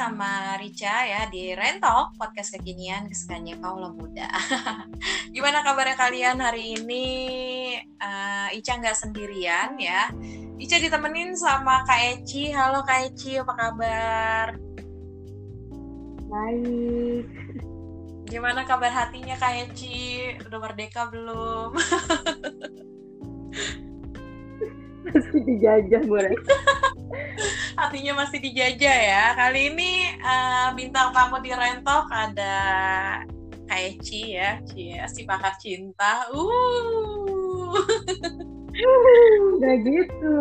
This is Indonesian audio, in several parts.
sama Rica ya di Rentok podcast kekinian kesukaannya kaula muda. Gimana kabarnya kalian hari ini? Uh, Ica nggak sendirian ya. Ica ditemenin sama Kak Eci. Halo Kak Eci, apa kabar? Baik. Gimana kabar hatinya Kak Eci? Udah merdeka belum? Masih dijajah, boleh hatinya masih dijajah ya. Kali ini uh, bintang tamu di Rentok ada Kaeci ya, Cia, si pakar cinta. Uh. Gak gitu.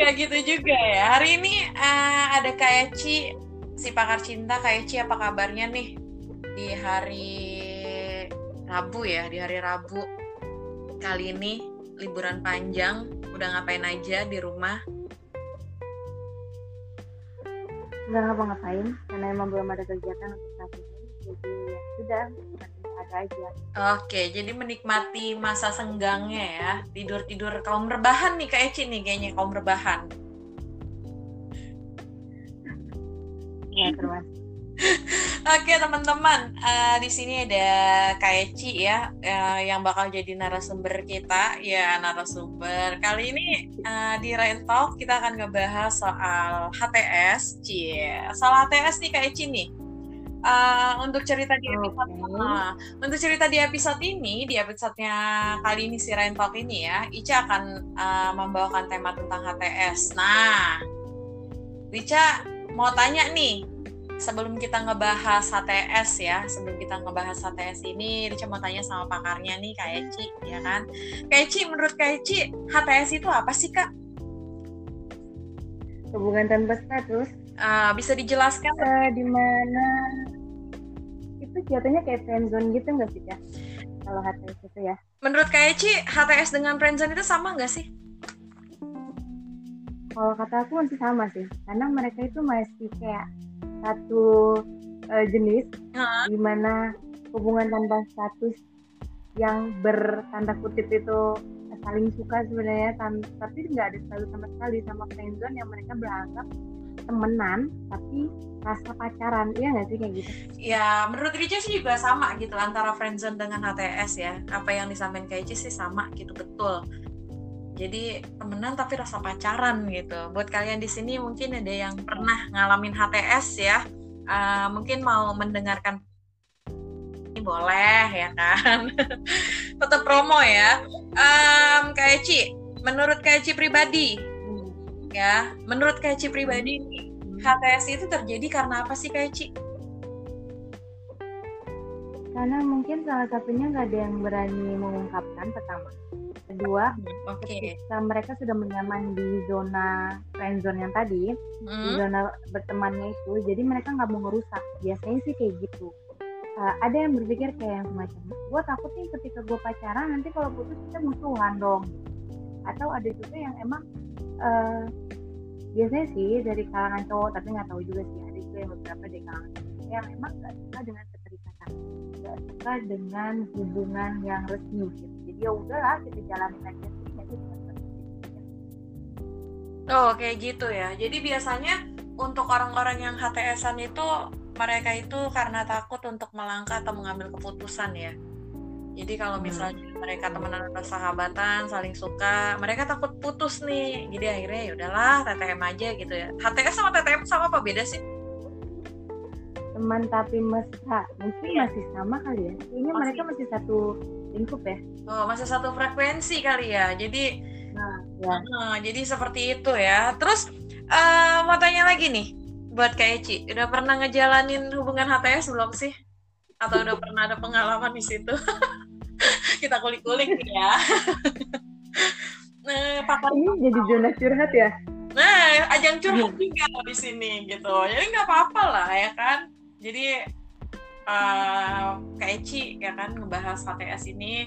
Gak gitu juga ya. Hari ini uh, ada Kaeci, si pakar cinta. Kaeci apa kabarnya nih di hari Rabu ya, di hari Rabu kali ini liburan panjang. Udah ngapain aja di rumah? nggak ngapa-ngapain karena emang belum ada kegiatan untuk saat ini jadi ya sudah ada aja. Oke jadi menikmati masa senggangnya ya. Tidur tidur kaum rebahan nih kayak Eci nih kayaknya kaum rebahan. Ya terus Oke teman-teman, uh, di sini ada Kaeci ya, uh, yang bakal jadi narasumber kita. Ya narasumber kali ini uh, di Rain Talk kita akan ngebahas soal HTS, cie, soal HTS nih Kaeci nih. Uh, untuk cerita di episode okay. uh, untuk cerita di episode ini di episodenya kali ini si Rain Talk ini ya Ica akan uh, membawakan tema tentang HTS nah Ica mau tanya nih sebelum kita ngebahas HTS ya, sebelum kita ngebahas HTS ini, mau tanya sama pakarnya nih, Kak Eci, ya kan? Kak Eci, menurut Kak Eci, HTS itu apa sih, Kak? Hubungan tanpa status. Uh, bisa dijelaskan? Uh, di mana itu jatuhnya kayak friendzone gitu nggak sih, Kak? Kalau HTS itu ya. Menurut Kak Eci, HTS dengan friendzone itu sama nggak sih? Kalau kata aku masih sama sih, karena mereka itu masih kayak satu uh, jenis uh-huh. di mana hubungan tanpa status yang bertanda kutip itu saling suka sebenarnya tapi nggak ada status sama sekali sama friendzone yang mereka beranggap temenan tapi rasa pacaran. Iya nggak sih kayak gitu? Ya menurut Rica sih juga sama gitu antara friendzone dengan HTS ya. Apa yang disampaikan kayak sih sama gitu betul jadi temenan tapi rasa pacaran gitu. Buat kalian di sini mungkin ada yang pernah ngalamin HTS ya. Uh, mungkin mau mendengarkan ini boleh ya kan? Tetap promo ya. Um, Ci menurut Ci pribadi ya menurut Ci pribadi HTS itu terjadi karena apa sih Ci? Karena mungkin salah satunya nggak ada yang berani mengungkapkan pertama kedua okay. ketika mereka sudah menyaman di zona friend zone yang tadi hmm. di zona bertemannya itu jadi mereka nggak mau ngerusak biasanya sih kayak gitu uh, ada yang berpikir kayak yang semacam gue takut nih ketika gue pacaran nanti kalau putus kita musuhan dong atau ada juga yang emang uh, biasanya sih dari kalangan cowok tapi nggak tahu juga sih ada juga yang beberapa dari kalangan cowok yang emang nggak suka dengan keterikatan nggak suka dengan hubungan yang resmi gitu ya udahlah kita jalanin aja Oh kayak gitu ya. Jadi biasanya untuk orang-orang yang HTSan itu mereka itu karena takut untuk melangkah atau mengambil keputusan ya. Jadi kalau hmm. misalnya hmm. mereka temenan atau sahabatan, saling suka, mereka takut putus nih. Jadi akhirnya ya udahlah TTM aja gitu ya. HTS sama TTM sama apa beda sih? Teman tapi mesra. Mungkin iya. masih sama kali ya. Ini mereka masih satu lingkup ya. Oh masih satu frekuensi kali ya. Jadi nah, ya. uh, jadi seperti itu ya. Terus uh, mau tanya lagi nih buat Kak Eci. Udah pernah ngejalanin hubungan HTS belum sih? Atau udah pernah ada pengalaman di situ? Kita kulik-kulik ya. Nah pakar ini jadi zona curhat ya? Nah ajang curhat juga di sini gitu. Jadi nggak apa-apa lah ya kan jadi uh, Kak Eci ya kan ngebahas HTS ini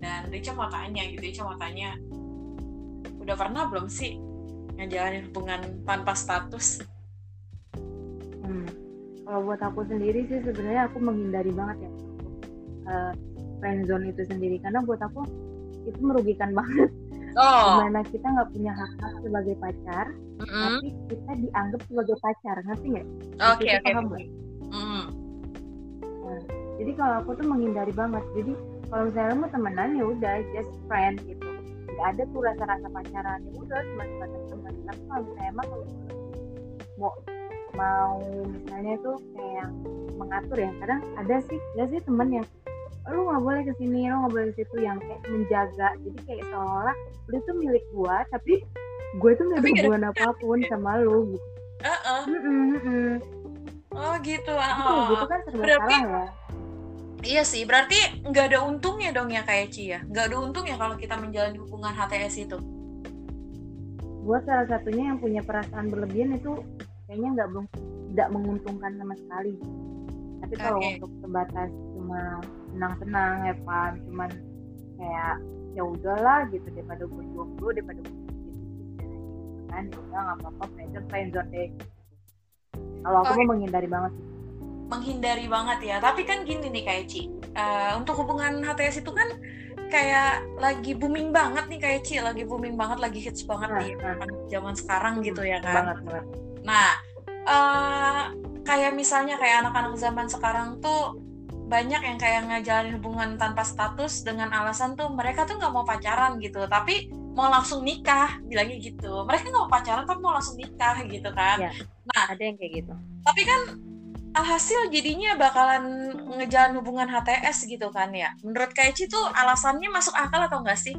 dan Rica mau tanya gitu Rica mau tanya udah pernah belum sih ngejalanin hubungan tanpa status hmm. kalau buat aku sendiri sih sebenarnya aku menghindari banget ya uh, friendzone itu sendiri karena buat aku itu merugikan banget oh. di mana kita nggak punya hak hak sebagai pacar mm -hmm. tapi kita dianggap sebagai pacar ngerti nggak oke okay, oke. Mm. nah, jadi kalau aku tuh menghindari banget. Jadi kalau misalnya mau temenan ya udah just friend gitu. Nggak ada tuh rasa-rasa pacaran. Ya udah cuma sebatas teman tapi kalau misalnya emang mau mau misalnya tuh kayak mengatur ya kadang ada sih ada sih temen yang lu nggak boleh ke sini lu nggak boleh ke situ yang kayak menjaga. Jadi kayak seolah lu tuh milik gua tapi gue tuh nggak ada hubungan apa pun sama lu gitu. Uh -uh. Mm -mm, mm -mm. Oh gitu uh -uh. gitu kan serba Berarti... salah ya Iya sih, berarti nggak ada untungnya dong ya kayak Ci ya? Nggak ada untungnya kalau kita menjalani hubungan HTS itu? Buat salah satunya yang punya perasaan berlebihan itu kayaknya nggak tidak menguntungkan sama sekali. Tapi kalau okay. untuk sebatas cuma senang-senang, have fun, cuman kayak ya udahlah gitu daripada gue jomblo daripada gue gitu kan ya nggak apa-apa friendzone friendzone deh kalau aku okay. mau menghindari banget sih menghindari banget ya tapi kan gini nih kayak Ci uh, untuk hubungan HTS itu kan kayak lagi booming banget nih kayak Ci lagi booming banget lagi hits banget nah, nih nah. zaman sekarang gitu ya kan banget, banget. nah uh, kayak misalnya kayak anak-anak zaman sekarang tuh banyak yang kayak ngejalanin hubungan tanpa status dengan alasan tuh mereka tuh nggak mau pacaran gitu tapi mau langsung nikah bilangnya gitu. Mereka nggak mau pacaran tapi mau langsung nikah gitu kan. Ya, nah ada yang kayak gitu. tapi kan alhasil jadinya bakalan ngejalan hubungan HTS gitu kan ya. Menurut Kaici tuh alasannya masuk akal atau enggak sih?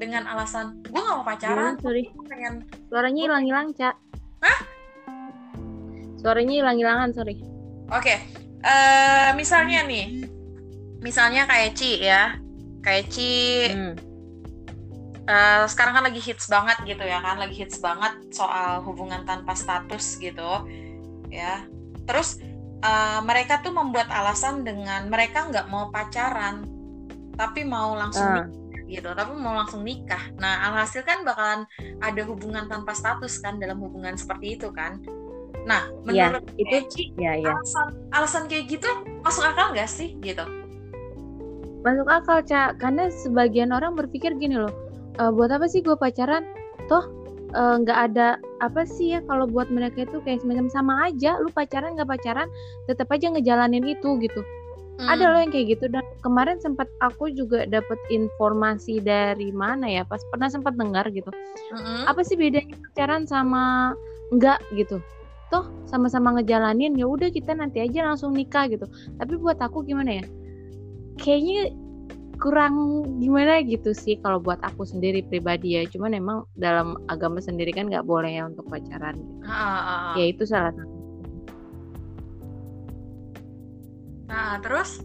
Dengan alasan gue gak mau pacaran ya, sorry. pengen suaranya hilang-hilang cak. Hah? Suaranya hilang-hilangan sorry. Oke okay. uh, eh, misalnya nih. Misalnya kayak Ci ya. Kayak Ci hmm. Uh, sekarang kan lagi hits banget gitu ya kan lagi hits banget soal hubungan tanpa status gitu ya. Terus uh, mereka tuh membuat alasan dengan mereka nggak mau pacaran tapi mau langsung uh. nikah, gitu tapi mau langsung nikah. Nah alhasil kan bakalan ada hubungan tanpa status kan dalam hubungan seperti itu kan. Nah iya, menurut ya, itu Eci, ya, ya. alasan alasan kayak gitu masuk akal nggak sih gitu? Masuk akal cak karena sebagian orang berpikir gini loh e, buat apa sih gue pacaran? Toh Eh, nggak uh, ada apa sih ya kalau buat mereka itu kayak semacam sama aja. Lu pacaran nggak pacaran tetap aja ngejalanin itu gitu. Hmm. ada loh yang kayak gitu. Dan kemarin sempat aku juga dapat informasi dari mana ya? Pas pernah sempat dengar gitu. Hmm. apa sih bedanya pacaran sama enggak gitu? Toh sama-sama ngejalanin ya udah kita nanti aja langsung nikah gitu. Tapi buat aku gimana ya? Kayaknya kurang gimana gitu sih kalau buat aku sendiri pribadi ya cuman emang dalam agama sendiri kan nggak boleh ya untuk pacaran gitu. Ah, ah, ah. ya itu salah satu nah terus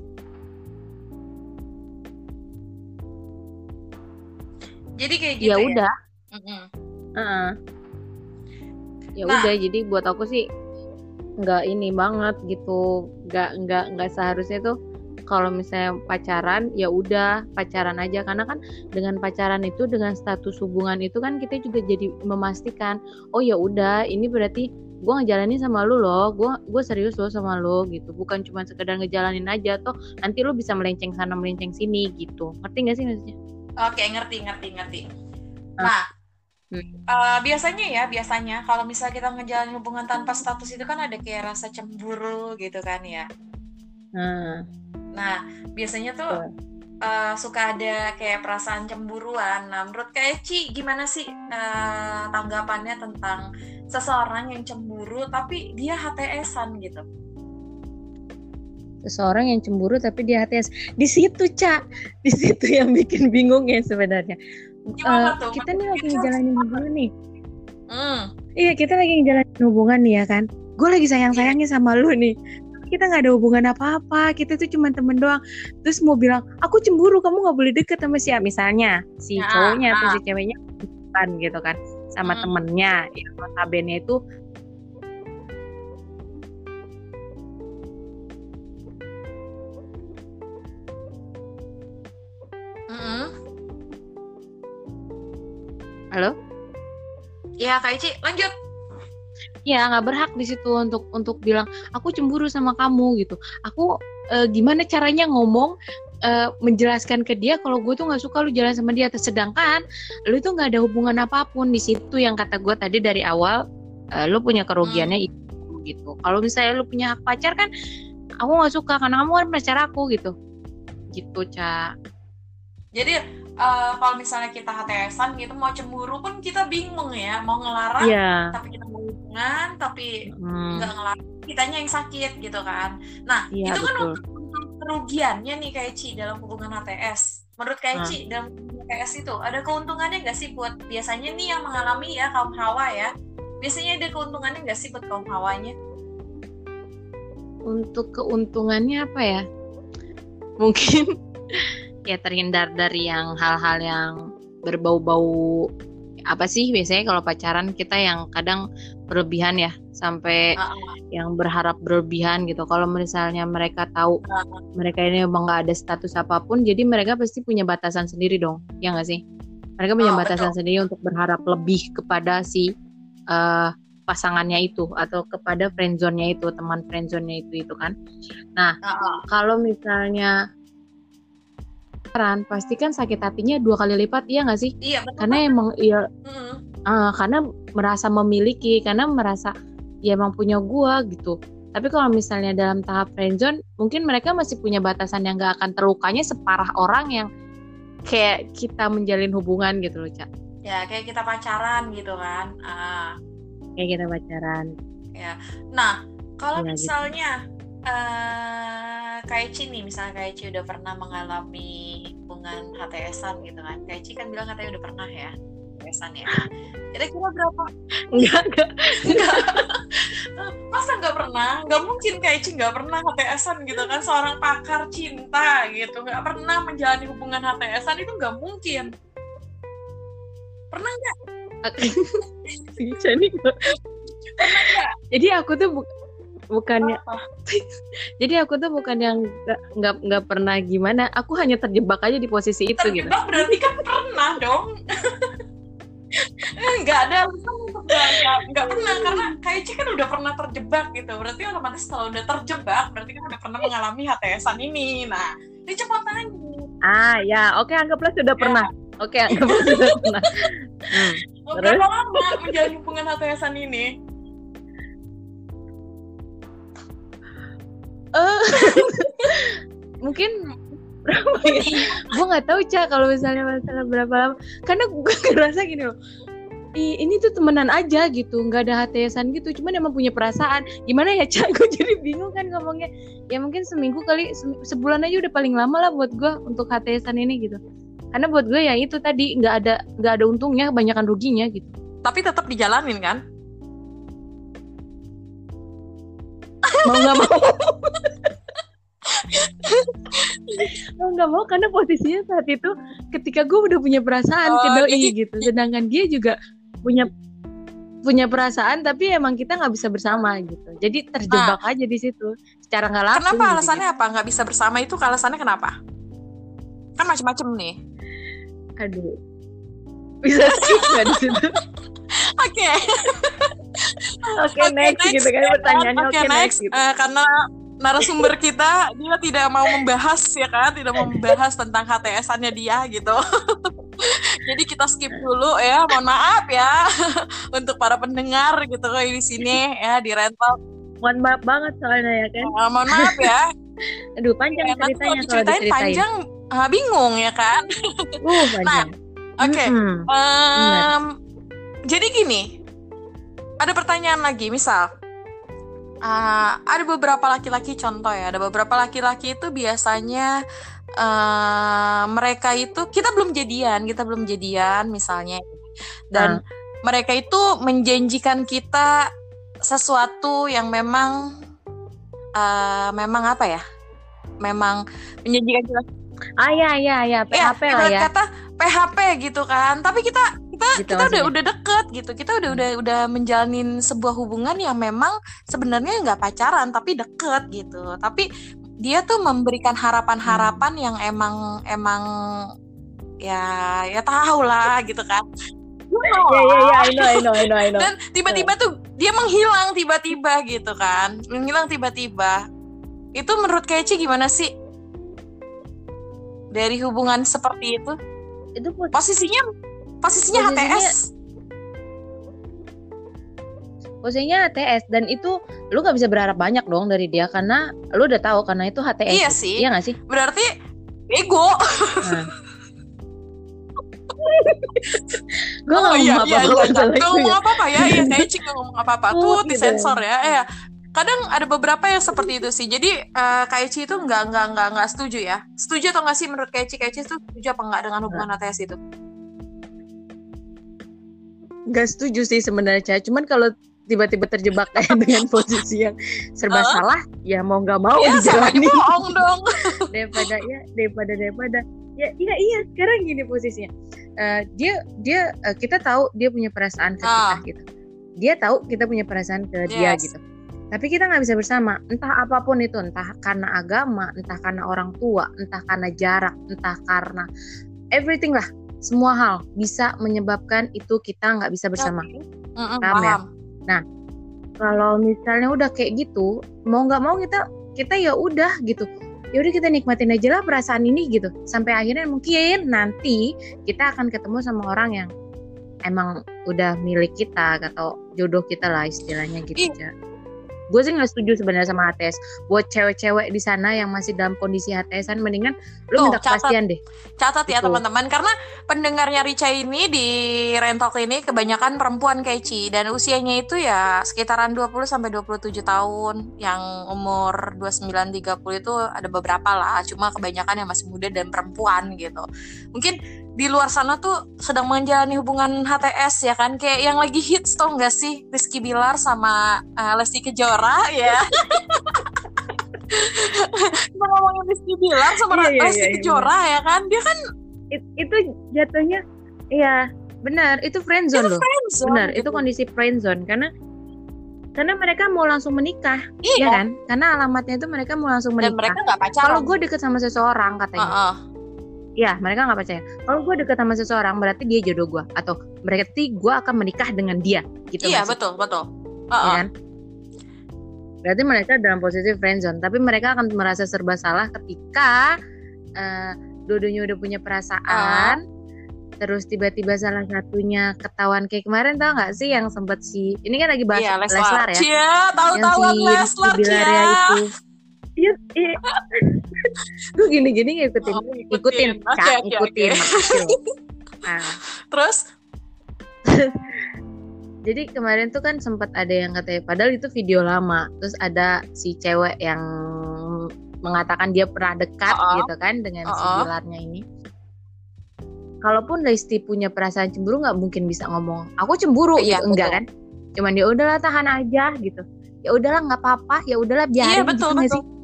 jadi kayak gitu ya, ya? udah mm -hmm. uh -uh. ya nah. udah jadi buat aku sih nggak ini banget gitu nggak nggak nggak seharusnya tuh kalau misalnya pacaran ya udah pacaran aja karena kan dengan pacaran itu dengan status hubungan itu kan kita juga jadi memastikan oh ya udah ini berarti gue ngejalanin sama lu loh gue gue serius loh sama lu gitu bukan cuma sekedar ngejalanin aja toh nanti lu bisa melenceng sana melenceng sini gitu ngerti gak sih maksudnya oke ngerti ngerti ngerti ah. nah Hmm. Uh, biasanya ya biasanya kalau misalnya kita ngejalanin hubungan tanpa status itu kan ada kayak rasa cemburu gitu kan ya. Hmm. Nah, biasanya tuh uh, suka ada kayak perasaan cemburuan. Nah, menurut kayak Ci, gimana sih uh, tanggapannya tentang seseorang yang cemburu tapi dia HTS-an gitu? Seseorang yang cemburu tapi dia HTS. Di situ, Cak. Di situ yang bikin bingung ya sebenarnya. Gimana uh, tuh? Kita nih lagi ngejalanin hubungan nih. Hmm. Iya, kita lagi ngejalanin hubungan nih ya kan. Gue lagi sayang-sayangnya sama lu nih kita nggak ada hubungan apa-apa kita tuh cuma temen doang terus mau bilang aku cemburu kamu nggak boleh deket sama siapa misalnya si ya, cowoknya atau si ceweknya kan gitu kan sama hmm. temennya yang notabene itu. Halo? Ya, Kak Ici, lanjut ya nggak berhak di situ untuk untuk bilang aku cemburu sama kamu gitu. Aku e, gimana caranya ngomong uh, menjelaskan ke dia kalau gue tuh nggak suka lu jalan sama dia. Sedangkan lu tuh nggak ada hubungan apa pun di situ yang kata gue tadi dari awal uh, lu punya kerugiannya hmm. itu gitu. Kalau misalnya lu punya hak pacar kan aku nggak suka karena kamu kan pacar aku gitu. Gitu cak jadi uh, kalau misalnya kita HTSan gitu mau cemburu pun kita bingung ya mau ngelarang yeah. tapi kita mau hubungan tapi hmm. nggak hmm. ngelarang kitanya yang sakit gitu kan nah yeah, itu kan kan kerugiannya nih kayak Ci dalam hubungan HTS menurut kayak hmm. Ci dalam HTS itu ada keuntungannya nggak sih buat biasanya nih yang mengalami ya kaum hawa ya biasanya ada keuntungannya nggak sih buat kaum hawanya untuk keuntungannya apa ya mungkin ya terhindar dari yang hal-hal yang berbau-bau apa sih biasanya kalau pacaran kita yang kadang berlebihan ya sampai uh -uh. yang berharap berlebihan gitu kalau misalnya mereka tahu uh -uh. mereka ini emang nggak ada status apa pun jadi mereka pasti punya batasan sendiri dong ya nggak sih mereka punya oh, batasan betul. sendiri untuk berharap lebih kepada si uh, pasangannya itu atau kepada friendzone-nya itu teman friendzone-nya itu itu kan. Nah, uh -uh. kalau misalnya peran pasti kan sakit hatinya dua kali lipat iya nggak sih? Iya betul. Karena emang iya mm. uh, karena merasa memiliki karena merasa ya emang punya gua gitu. Tapi kalau misalnya dalam tahap friendzone, mungkin mereka masih punya batasan yang gak akan terlukanya separah orang yang kayak kita menjalin hubungan gitu loh, Cak. Ya, kayak kita pacaran gitu kan. Uh, kayak kita pacaran ya nah kalau ya, misalnya gitu. Uh, Kaici nih misalnya Kaici udah pernah mengalami hubungan HTSan gitu kan. Kaici kan bilang katanya udah pernah ya HTSan ya. Kira-kira berapa? Enggak enggak. Enggak. Masa nggak pernah? Nggak mungkin Kaici nggak pernah HTSan gitu kan. Seorang pakar cinta gitu. Nggak pernah menjalani hubungan HTSan itu nggak mungkin. Pernah nggak nih jadi aku tuh bu bukannya jadi aku tuh bukan yang nggak nggak pernah gimana. Aku hanya terjebak aja di posisi itu terjebak gitu berarti kan pernah dong. Nggak ada nggak pernah. Karena kayaknya kan udah pernah terjebak gitu. Berarti otomatis kalau udah terjebak berarti kan udah pernah mengalami HTSan ini. Nah ini cepat tanya ah ya. Oke anggaplah sudah ya. pernah. Oke anggaplah sudah pernah. Hmm. Terus? Berapa lama menjalin hubungan HTSan ini? Uh, mungkin berapa ya? gue nggak tahu cak kalau misalnya masalah berapa lama. Karena gue ngerasa gini loh ini tuh temenan aja gitu nggak ada HTSan gitu cuman emang punya perasaan. Gimana ya cak gue jadi bingung kan ngomongnya. Ya mungkin seminggu kali sebulan aja udah paling lama lah buat gue untuk HTSan ini gitu. Karena buat gue ya itu tadi nggak ada nggak ada untungnya kebanyakan ruginya gitu. Tapi tetap dijalanin kan mau nggak mau. Mau nggak mau karena posisinya saat itu ketika gue udah punya perasaan oh, ke doi gitu. gitu. Sedangkan dia juga punya punya perasaan tapi emang kita nggak bisa bersama gitu. Jadi terjebak nah, aja di situ. Secara nggak langsung kenapa gitu, alasannya gitu. apa? Nggak bisa bersama itu alasannya kenapa? Kan macam-macam nih. Aduh. Bisa nggak di situ. Oke oke next, next. gitu kan pertanyaannya. Oke okay, next, gitu. uh, karena narasumber kita dia tidak mau membahas ya kan? Tidak mau membahas tentang HTS-annya dia gitu. Jadi kita skip dulu ya. Mohon maaf ya untuk para pendengar gitu di sini ya di rental. Mohon maaf banget soalnya ya kan? Uh, mohon maaf ya. Aduh panjang ya, ceritanya kalau diceritain panjang uh, bingung ya kan? Uh, nah oke. Okay. mm -hmm. um, jadi gini ada pertanyaan lagi misal uh, ada beberapa laki-laki contoh ya ada beberapa laki-laki itu biasanya uh, mereka itu kita belum jadian kita belum jadian misalnya dan uh. mereka itu menjanjikan kita sesuatu yang memang uh, memang apa ya memang menjanjikan kita ah ya ya ya PHP ya, lah ya kata PHP gitu kan tapi kita kita gitu kita udah udah deket gitu kita udah udah udah menjalanin sebuah hubungan yang memang sebenarnya nggak pacaran tapi deket gitu tapi dia tuh memberikan harapan-harapan hmm. yang emang emang ya ya tahu lah gitu kan Iya iya iya I know I know I know I know. Dan tiba-tiba tuh dia menghilang tiba-tiba gitu kan. Menghilang tiba-tiba. Itu menurut Keci gimana sih? dari hubungan seperti itu? Itu posisinya posisinya, posisinya HTS. Posisinya HTS dan itu lu nggak bisa berharap banyak dong dari dia karena lu udah tahu karena itu HTS. Iya sih. Iya gak sih? Berarti ego. Nah. gue oh, iya, ngomong iya, apa-apa iya, iya. Gak ngomong apa-apa ya Iya kayak Cik gak ngomong apa-apa Tuh gitu. disensor ya Ya kadang ada beberapa yang seperti itu sih jadi uh, Kaici itu nggak nggak nggak nggak setuju ya setuju atau nggak sih menurut Kaici Kaici itu setuju apa nggak dengan hubungan ATS itu nggak setuju sih sebenarnya. Cuman kalau tiba-tiba terjebak kayak dengan posisi yang serba uh? salah ya mau nggak mau ya, dijalani bohong dong. Daripada ya daripada daripada. Ya iya iya sekarang gini posisinya. Uh, dia dia uh, kita tahu dia punya perasaan ke uh. kita gitu. Dia tahu kita punya perasaan ke yes. dia gitu. Tapi kita nggak bisa bersama. Entah apa pun itu entah karena agama entah karena orang tua entah karena jarak entah karena everything lah semua hal bisa menyebabkan itu kita nggak bisa bersama. Okay. mm -mm, paham ya? nah kalau misalnya udah kayak gitu mau nggak mau kita kita ya udah gitu. Ya udah kita nikmatin aja lah perasaan ini gitu. Sampai akhirnya mungkin nanti kita akan ketemu sama orang yang emang udah milik kita atau jodoh kita lah istilahnya gitu aja gue sih nggak setuju sebenarnya sama HTS buat cewek-cewek di sana yang masih dalam kondisi HTSan mendingan lu minta kepastian deh. Catat ya gitu. teman-teman. Karena pendengarnya Rica ini di rental ini kebanyakan perempuan keci. Dan usianya itu ya sekitaran 20 sampai 27 tahun. Yang umur 29 30 itu ada beberapa lah. Cuma kebanyakan yang masih muda dan perempuan gitu. Mungkin di luar sana tuh sedang menjalani hubungan HTS ya kan? Kayak yang lagi hits tau gak sih? Rizky Bilar sama uh, Lesti Kejora? Ya kita ngomongin Rizky Bilar sama iya, iya, Lesti iya, iya, Kejora ya kan? Dia kan It, itu jatuhnya ya benar. Itu friendzone loh. friendzone, benar gitu. itu kondisi friendzone karena karena mereka mau langsung menikah iya. ya kan? Karena alamatnya itu mereka mau langsung menikah. dan mereka nggak pacaran. Kalau gue deket sama seseorang katanya. Uh -uh ya mereka nggak percaya. Kalau gue deket sama seseorang berarti dia jodoh gue atau berarti gue akan menikah dengan dia gitu iya betul betul. Uh -uh. Ya kan? Berarti mereka dalam posisi friendzone tapi mereka akan merasa serba salah ketika uh, dua-duanya udah punya perasaan uh. terus tiba-tiba salah satunya ketahuan kayak kemarin tau nggak sih yang sempet si ini kan lagi bahas iya, Leslar. Leslar ya? Cia, tahu tahu si Leslar itu iya iya gue gini-gini ngikutin oh, ikutin, ikutin okay, okay, ikutin okay. nah. Terus? Jadi kemarin tuh kan sempat ada yang katanya padahal itu video lama. Terus ada si cewek yang mengatakan dia pernah dekat uh -oh. gitu kan dengan uh -oh. si Bilarnya ini. Kalaupun Lesti punya perasaan cemburu nggak mungkin bisa ngomong aku cemburu iya, gitu. Enggak kan? Cuman dia ya udahlah tahan aja gitu. Ya udahlah nggak apa-apa. Ya udahlah biarin iya, betul, gitu betul. sih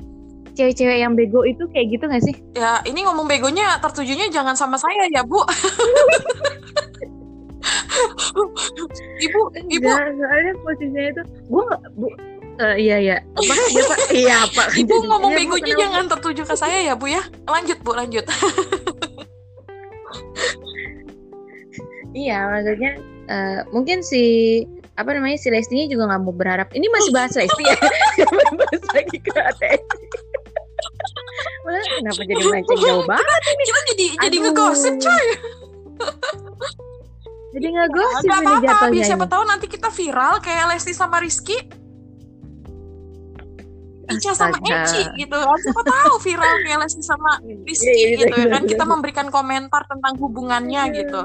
cewek-cewek yang bego itu kayak gitu gak sih? Ya, ini ngomong begonya tertujunya jangan sama saya ya, Bu. ibu, ibu. soalnya posisinya itu, gue gak, Bu, Uh, iya iya. Apa iya pak? Iya pak. Ibu ngomong begonya jangan tertuju ke saya ya bu ya. Lanjut bu lanjut. Iya maksudnya uh, mungkin si apa namanya si Lestinya juga nggak mau berharap. Ini masih bahas Lesti ya. Bahas lagi ke ATS kenapa jadi melenceng jauh banget ini? Kita jadi Aduh. jadi ngegosip coy. jadi ngegosip ya, ini apa-apa, biar siapa tahu nanti kita viral kayak Lesti sama Rizky. Ica sama Eci gitu. Siapa tahu viral kayak Lesti sama Rizky iya, iya, gitu ya kan. kita memberikan komentar tentang hubungannya iya. gitu.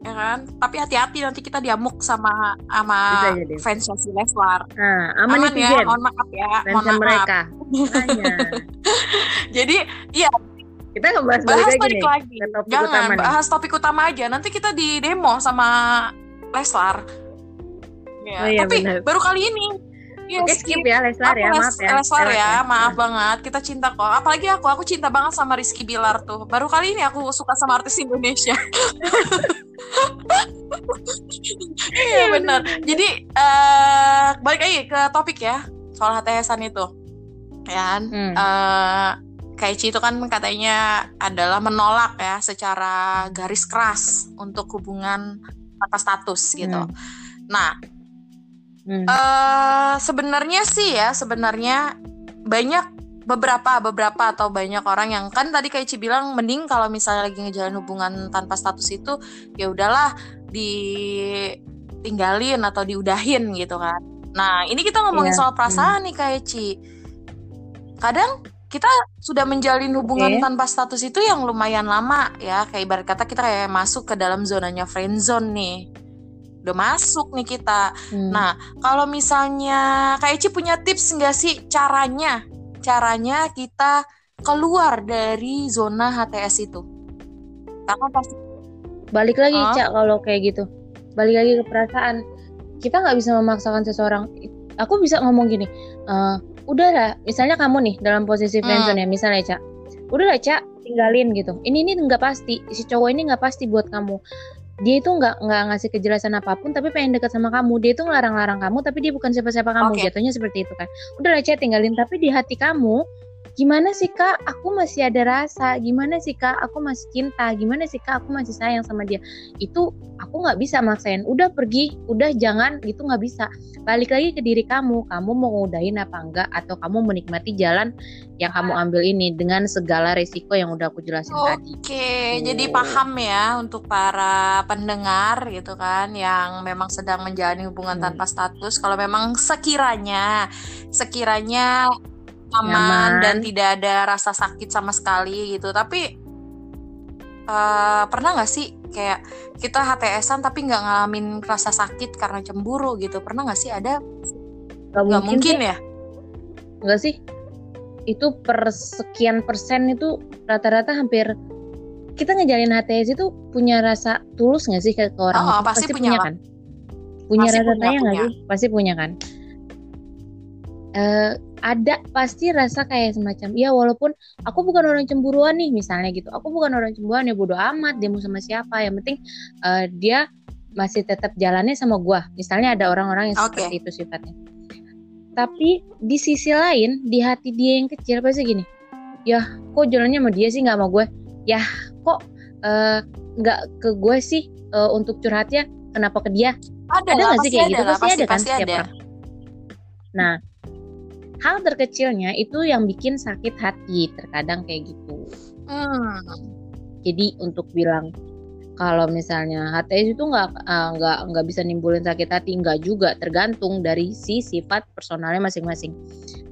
Ya kan? Tapi hati-hati nanti kita diamuk sama sama fans Leslar. Nah, aman, aman ya? mohon maaf ya. Mohon maaf. mereka jadi iya kita ngebahas bahas balik lagi, lagi. topik jangan utama bahas nih. topik utama aja nanti kita di demo sama Leslar ya. oh, iya, tapi bener. baru kali ini Yes, Oke skip ya Leslar ya, maaf ya. Leslar ya, maaf banget. Kita cinta kok. Apalagi aku, aku cinta banget sama Rizky Bilar tuh. Baru kali ini aku suka sama artis Indonesia. iya benar. Jadi uh, balik lagi ke topik ya soal HTSan itu. Kan? Hmm. Uh, Kaichi itu kan katanya adalah menolak ya secara garis keras untuk hubungan atas status gitu. Hmm. Nah, Hmm. Uh, sebenarnya sih ya sebenarnya banyak beberapa beberapa atau banyak orang yang kan tadi Ci bilang mending kalau misalnya lagi ngejalan hubungan tanpa status itu ya udahlah ditinggalin atau diudahin gitu kan. Nah, ini kita ngomongin yeah. soal perasaan hmm. nih Ci. Kadang kita sudah menjalin hubungan okay. tanpa status itu yang lumayan lama ya. Kayak ibarat kata kita kayak masuk ke dalam zonanya friend zone nih. Udah masuk nih kita. Hmm. nah kalau misalnya kayak Ci punya tips nggak sih caranya? Caranya kita keluar dari zona HTS itu. Karena pasti balik lagi huh? cak kalau kayak gitu. Balik lagi ke perasaan. Kita nggak bisa memaksakan seseorang. Aku bisa ngomong gini uh, udah lah misalnya kamu nih dalam posisi friendzone hmm. ya misalnya cak udah lah cak tinggalin gitu. Ini ini nggak pasti si cowok ini nggak pasti buat kamu. Dia itu nggak nggak ngasih kejelasan apa pun tapi pengen dekat sama kamu. Dia itu ngelarang-larang kamu tapi dia bukan siapa-siapa kamu. Okay. jatuhnya seperti itu kan. Udah lah cak tinggalin tapi di hati kamu gimana sih kak? Aku masih ada rasa. Gimana sih kak? Aku masih cinta. Gimana sih kak? Aku masih sayang sama dia. Itu aku nggak bisa maksain. Udah pergi udah jangan gitu nggak bisa. Balik lagi ke diri kamu. Kamu mau ngudahin apa enggak? Atau kamu menikmati jalan yang kamu ambil ini dengan segala resiko yang udah aku jelasin Oke, tadi. Oke jadi paham ya untuk para pendengar gitu kan yang memang sedang menjalani hubungan hmm. tanpa status. Kalau memang sekiranya sekiranya aman, aman dan tidak ada rasa sakit sama sekali gitu. Tapi uh, pernah nggak sih kayak kita HTSan tapi nggak ngalamin rasa sakit karena cemburu gitu? Pernah nggak sih? Ada? Nggak mungkin, mungkin ya? Nggak sih. Itu per sekian persen itu rata-rata hampir kita ngejalin HTS itu punya rasa tulus nggak sih ke, orang? Oh, pasti, pasti punya, punya kan? Punya rasa tanya nggak sih? Pasti punya kan? Uh, ada pasti rasa kayak semacam ya walaupun aku bukan orang cemburuan nih misalnya gitu. Aku bukan orang cemburuan ya bodoh amat dia mau sama siapa. Yang penting uh, dia masih tetap jalannya sama gue misalnya ada orang-orang yang okay. seperti itu sifatnya. Tapi di sisi lain di hati dia yang kecil pasti gini ya kok jalannya sama dia sih nggak sama gue? Ya kok eh, nggak uh, ke gue sih uh, untuk curhatnya? Kenapa ke dia? Ada nggak sih kayak gitu? pasti, pasti ada kan pasti ada. nah hal terkecilnya itu yang bikin sakit hati terkadang kayak gitu hmm. jadi untuk bilang kalau misalnya HTS itu nggak eh, nggak uh, nggak bisa nimbulin sakit hati nggak juga tergantung dari si sifat personalnya masing-masing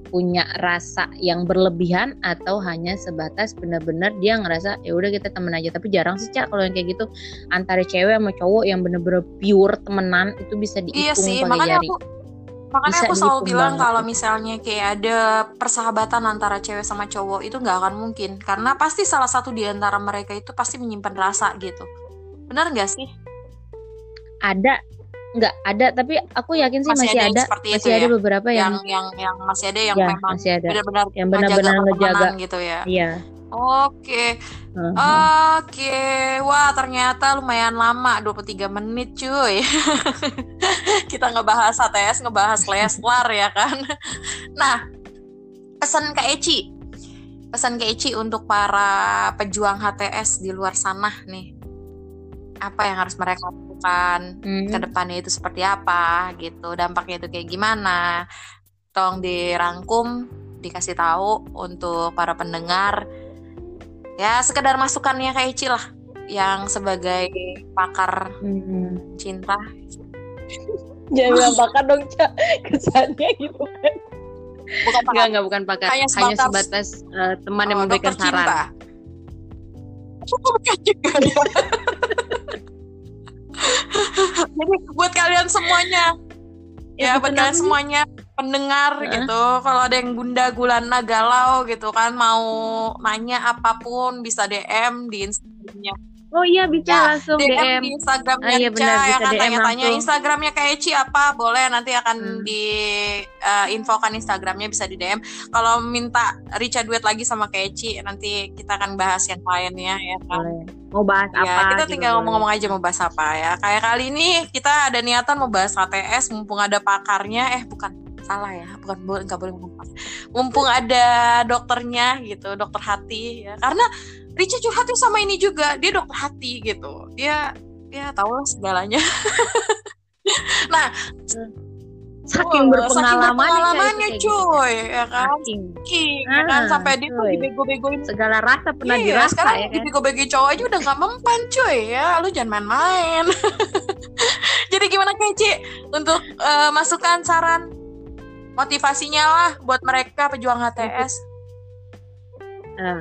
punya rasa yang berlebihan atau hanya sebatas benar-benar dia ngerasa ya udah kita temen aja tapi jarang sih cak kalau yang kayak gitu antara cewek sama cowok yang bener-bener pure temenan itu bisa dihitung iya sih, pakai jari. Aku Makanya aku selalu bilang kalau misalnya kayak ada persahabatan antara cewek sama cowok itu nggak akan mungkin karena pasti salah satu di antara mereka itu pasti menyimpan rasa gitu. Benar nggak sih? Ada nggak ada tapi aku yakin sih masih, masih ada, ada masih ada ya? beberapa yang, yang yang yang masih ada yang ya, memang benar-benar yang benar-benar ngejaga gitu ya. Iya. Oke. Uh-huh. Oke. Wah, ternyata lumayan lama 23 menit, cuy. Kita ngebahas HTS, ngebahas Leslar ya kan. Nah, pesan ke Eci. Pesan ke Eci untuk para pejuang HTS di luar sana nih. Apa yang harus mereka lakukan hmm. ke depannya itu seperti apa gitu. Dampaknya itu kayak gimana? Tolong dirangkum, dikasih tahu untuk para pendengar ya sekedar masukannya kayak Ici lah yang sebagai pakar hmm. cinta. Jangan pakar dong cak kesannya gitu kan bukan pakar. Enggak, bukan pakar. Hanya sebatas, hanya sebatas uh, teman yang oh, memberikan saran. cinta. jadi buat kalian semuanya. Ya, ya buat kalian semuanya pendengar uh. gitu kalau ada yang bunda gulana galau gitu kan mau nanya apa pun bisa DM di Instagramnya Oh iya bisa ya, langsung DM, DM di Instagramnya ah, iya, benar, ya kan tanya-tanya Instagramnya kayak Eci apa boleh nanti akan hmm. di uh, infokan Instagramnya bisa di DM. Kalau minta Rica duet lagi sama Eci nanti kita akan bahas yang lainnya ya kan. Boleh. Mau bahas ya, apa? Kita tinggal ngomong-ngomong aja mau bahas apa ya. Kayak kali ini kita ada niatan mau bahas HTS mumpung ada pakarnya eh bukan salah ya bukan boleh nggak boleh ngomong mumpung ada dokternya gitu dokter hati ya. Karena Rica curhatnya sama ini juga dia dokter hati gitu. Dia ya tahu lah segalanya. Nah saking berpengalamannya, berpengalamannya gitu. cuy gitu. ya kan? Saking, ah, ya kan? Sampai dia tuh dibego-begoin. Segala rasa pernah iya, dirasa sekarang ya kan? dibego-begoin cowok aja udah gak mempan cuy ya. Lu jangan main-main. Jadi gimana Keci untuk uh, masukan saran motivasinya lah buat mereka pejuang HTS uh,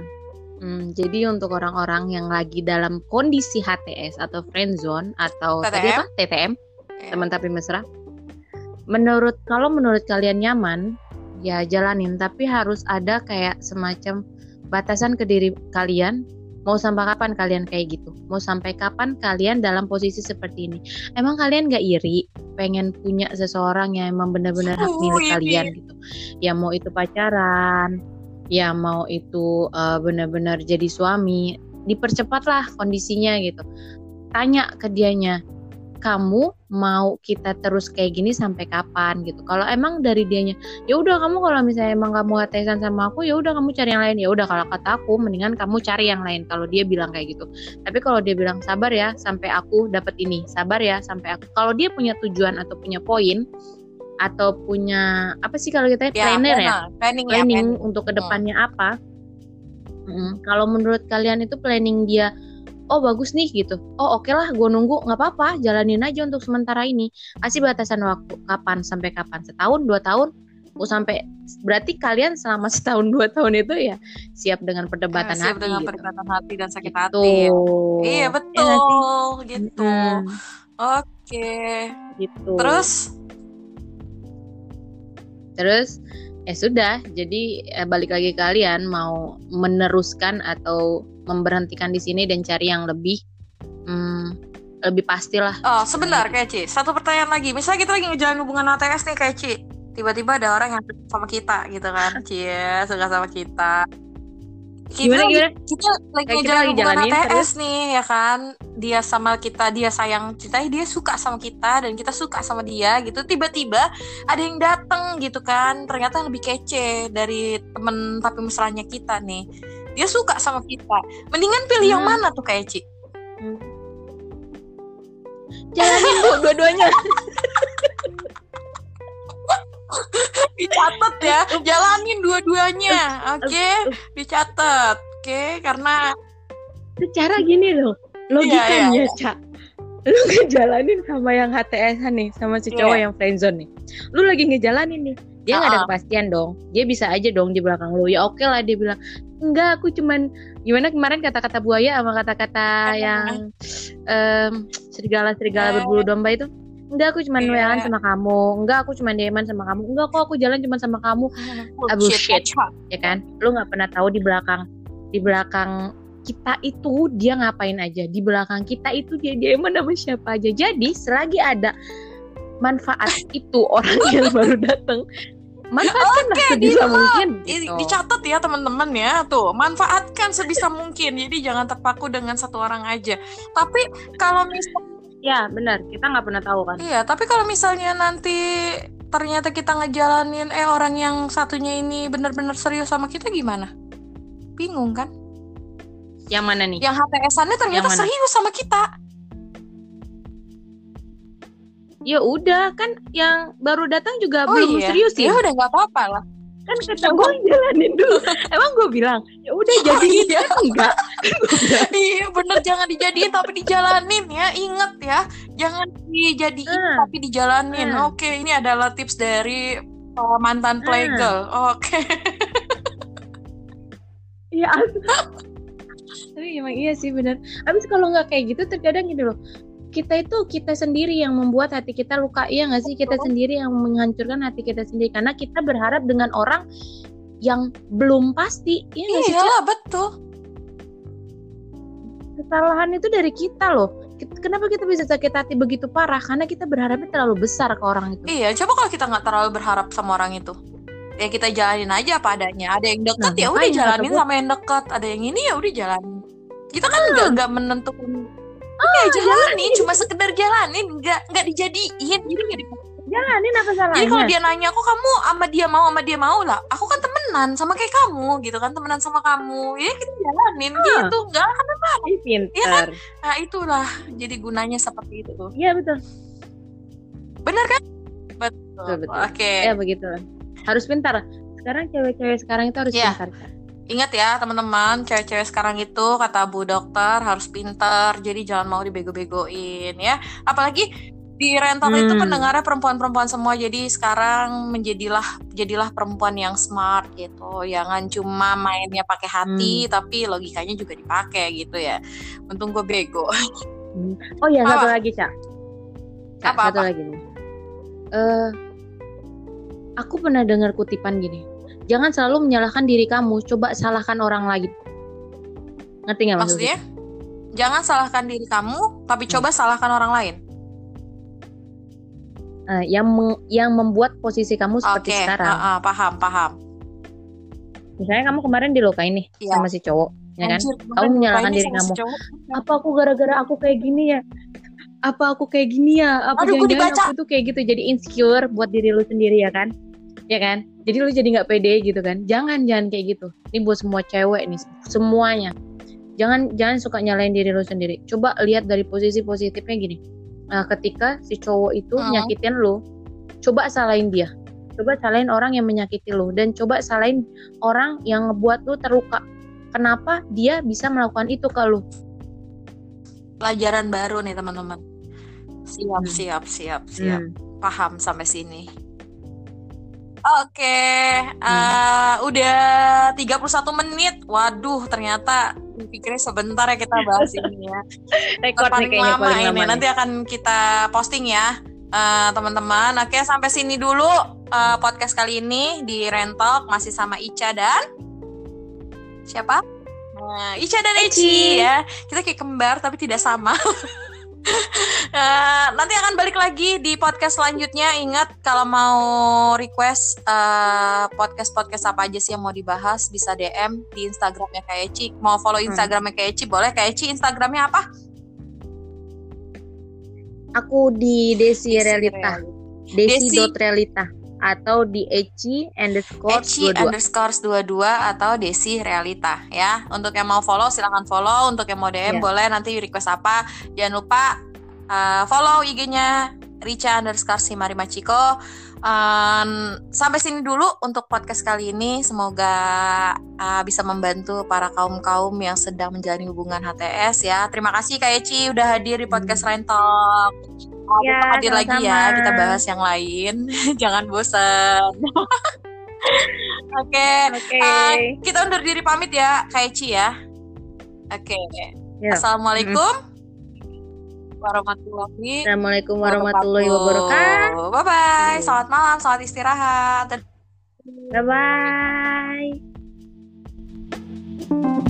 Hmm, jadi untuk orang-orang yang lagi dalam kondisi HTS atau friendzone atau TTM, tadi apa TTM, yeah. teman tapi mesra. Menurut kalau menurut kalian nyaman, ya jalanin. Tapi harus ada kayak semacam batasan ke diri kalian. Mau sampai kapan kalian kayak gitu? Mau sampai kapan kalian dalam posisi seperti ini? Emang kalian gak iri pengen punya seseorang yang emang benar-benar hak milik kalian gitu? Ya mau itu pacaran, ya mau itu uh, benar-benar jadi suami dipercepatlah kondisinya gitu tanya ke dianya kamu mau kita terus kayak gini sampai kapan gitu. Kalau emang dari dianya ya udah kamu kalau misalnya emang kamu hatesan sama aku ya udah kamu cari yang lain. Ya udah kalau kata aku mendingan kamu cari yang lain. Kalau dia bilang kayak gitu. Tapi kalau dia bilang sabar ya sampai aku dapat ini. Sabar ya sampai aku. Kalau dia punya tujuan atau punya poin atau punya apa sih kalau kita ya, planner ya? planning, ya, planning ya, untuk ke depannya hmm. apa. Hmm, kalau menurut kalian itu planning dia oh bagus nih gitu oh oke okay lah gue nunggu nggak apa-apa jalanin aja untuk sementara ini kasih batasan waktu kapan sampai kapan setahun dua tahun oh sampai berarti kalian selama setahun dua tahun itu ya siap dengan perdebatan ya, siap hati dengan gitu. perdebatan hati dan sakit gitu. hati ya. iya ya betul ya, gitu hmm. oke okay. gitu terus terus ya sudah jadi eh, balik lagi kalian mau meneruskan atau memberhentikan di sini dan cari yang lebih hmm, lebih pastilah oh sebentar kayak Ci. Satu pertanyaan lagi. Misalnya kita lagi ngejalan hubungan ATS nih kayak Ci. Tiba-tiba ada orang yang suka sama kita gitu kan? Ci ya suka sama kita. Kita, gimana gimana? kita lagi Kayak jalan hubungan ATS terus. nih ya kan? Dia sama kita dia sayang kita dia suka sama kita dan kita suka sama dia gitu. Tiba-tiba ada yang datang gitu kan? Ternyata lebih kece dari temen tapi mesranya kita nih dia suka sama kita mendingan pilih hmm. yang mana tuh kayak Ci hmm. jalanin bu dua-duanya dicatat ya jalanin dua-duanya oke okay? dicatat oke okay? karena secara gini loh logikanya iya, iya. cak lu ngejalanin sama yang HTS nih sama si cowok yeah. yang friendzone nih lu lagi ngejalanin nih dia nggak uh -uh. ada kepastian dong dia bisa aja dong di belakang lu ya oke okay lah dia bilang enggak aku cuman gimana kemarin kata-kata buaya sama kata-kata yang um, serigala serigala iya. berbulu domba itu? Enggak aku cuma yeah. wa sama kamu. Enggak aku cuma dieman sama kamu. Enggak kok aku jalan cuma sama kamu. Oh, abu shit. ya kan? Lu nggak pernah tahu di belakang di belakang kita itu dia ngapain aja. Di belakang kita itu dia dieman sama siapa aja. Jadi selagi ada manfaat itu orang yang baru datang manfaatkan okay, sebisa mungkin gitu. dicatat ya teman-teman ya tuh manfaatkan sebisa mungkin jadi jangan terpaku dengan satu orang aja tapi kalau misalnya Ya benar, kita nggak pernah tahu kan. Iya, tapi kalau misalnya nanti ternyata kita ngejalanin, eh orang yang satunya ini benar-benar serius sama kita gimana? Bingung kan? Yang mana nih? Yang HTS-annya ternyata serius sama kita. Ya udah kan yang baru datang juga oh, belum iya. serius ya. Ya udah nggak apa-apa lah kan kata gue jalanin dulu emang gue bilang ya udah jadi oh, iya. enggak iya bener jangan dijadiin tapi dijalanin ya inget ya jangan dijadiin hmm. tapi dijalanin hmm. oke ini adalah tips dari uh, mantan playgirl hmm. oke iya tapi emang iya sih bener habis kalau nggak kayak gitu terkadang gini loh kita itu kita sendiri yang membuat hati kita luka. Iya nggak sih? Kita sendiri yang menghancurkan hati kita sendiri. Karena kita berharap dengan orang yang belum pasti. Iya nggak sih Iyalah, betul. Kesalahan itu dari kita loh. Kenapa kita bisa sakit hati begitu parah? Karena kita berharapnya terlalu besar ke orang itu. Iya coba kalau kita nggak terlalu berharap sama orang itu. Ya kita jalanin aja apa adanya. Ada yang deket nah, ya udah jalanin sama yang deket. Ada yang ini ya udah jalanin. Kita kan nggak hmm. menentukan oh, ya jalanin cuma sekedar jalanin nggak nggak dijadiin jadi nggak jalanin apa salahnya jadi kalau dia nanya kok kamu sama dia mau sama dia mau lah aku kan temenan sama kayak kamu gitu kan temenan sama kamu ya kita jalanin oh. gitu nggak kan apa ya kan nah itulah jadi gunanya seperti itu iya betul benar kan Oke. Okay. Ya begitu. Harus pintar. Sekarang cewek-cewek sekarang itu harus yeah. pintar. Ingat ya teman-teman, cewek-cewek sekarang itu kata Bu Dokter harus pintar, jadi jangan mau dibego-begoin ya. Apalagi di rental hmm. itu pendengarnya perempuan-perempuan semua. Jadi sekarang menjadilah jadilah perempuan yang smart gitu. Jangan cuma mainnya pakai hati hmm. tapi logikanya juga dipakai gitu ya. Untung gue bego. Hmm. oh ya satu lagi cak. Apa, satu lagi nih. Uh, aku pernah dengar kutipan gini jangan selalu menyalahkan diri kamu coba salahkan orang lain ngerti nggak maksudnya jangan salahkan diri kamu tapi coba hmm. salahkan orang lain uh, yang meng, yang membuat posisi kamu seperti okay. sekarang. Uh, uh, paham, paham. Misalnya kamu kemarin dilukain nih yeah. sama si cowok, ya kan? Anjir, kamu menyalahkan diri kamu. Si apa aku gara-gara aku kayak gini ya? Apa aku kayak gini ya? Apa jangan-jangan aku tuh kayak gitu jadi insecure buat diri lu sendiri ya kan? Ya kan? Jadi lu jadi nggak pede gitu kan? Jangan jangan kayak gitu. Ini buat semua cewek nih, semuanya. Jangan jangan suka nyalain diri lu sendiri. Coba lihat dari posisi positifnya gini uh, ketika si cowok itu hmm. nyakitin lo coba salahin dia coba salahin orang yang menyakiti lo dan coba salahin orang yang ngebuat lo terluka kenapa dia bisa melakukan itu ke lo pelajaran baru nih teman-teman siap hmm. siap siap siap hmm. paham sampai sini Oke, okay. uh, hmm. udah 31 menit. Waduh, ternyata pikirnya sebentar ya kita bahas ini ya. Rekor paling nih lama paling ini. Lama Nanti akan kita posting ya, uh, teman-teman. Oke, sampai sini dulu uh, podcast kali ini di Rentalk masih sama Ica dan siapa? Nah, Ica dan Eci ya. Kita kayak kembar tapi tidak sama. uh, nanti akan balik lagi di podcast selanjutnya. Ingat kalau mau request uh, podcast-podcast apa aja sih yang mau dibahas bisa DM di Instagramnya Kak Eci. Mau follow hmm. Instagramnya Kak Eci boleh. Kak Eci Instagramnya apa? Aku di Desi, Desi Realita. Desi, Desi. Realita atau di Eci underscore Eci 22. underscore 22 atau Desi Realita ya. Untuk yang mau follow silahkan follow. Untuk yang mau DM yeah. boleh nanti request apa. Jangan lupa uh, follow IG-nya Richa underscore Simari Machiko. Um, sampai sini dulu untuk podcast kali ini. Semoga uh, bisa membantu para kaum kaum yang sedang menjalani hubungan HTS ya. Terima kasih Kak Eci udah hadir di podcast. Rentalk. Oh, ya, hadir lagi ya, kita bahas yang lain. Jangan bosan. Oke, okay. okay. uh, eh, kita undur diri pamit ya, Kaici ya. Oke. Okay. Ya. Assalamualaikum. Mm -hmm. Warahmatullahi. Assalamualaikum warahmatullahi wabarakatuh. Bye bye. Selamat malam, selamat istirahat. Bye bye.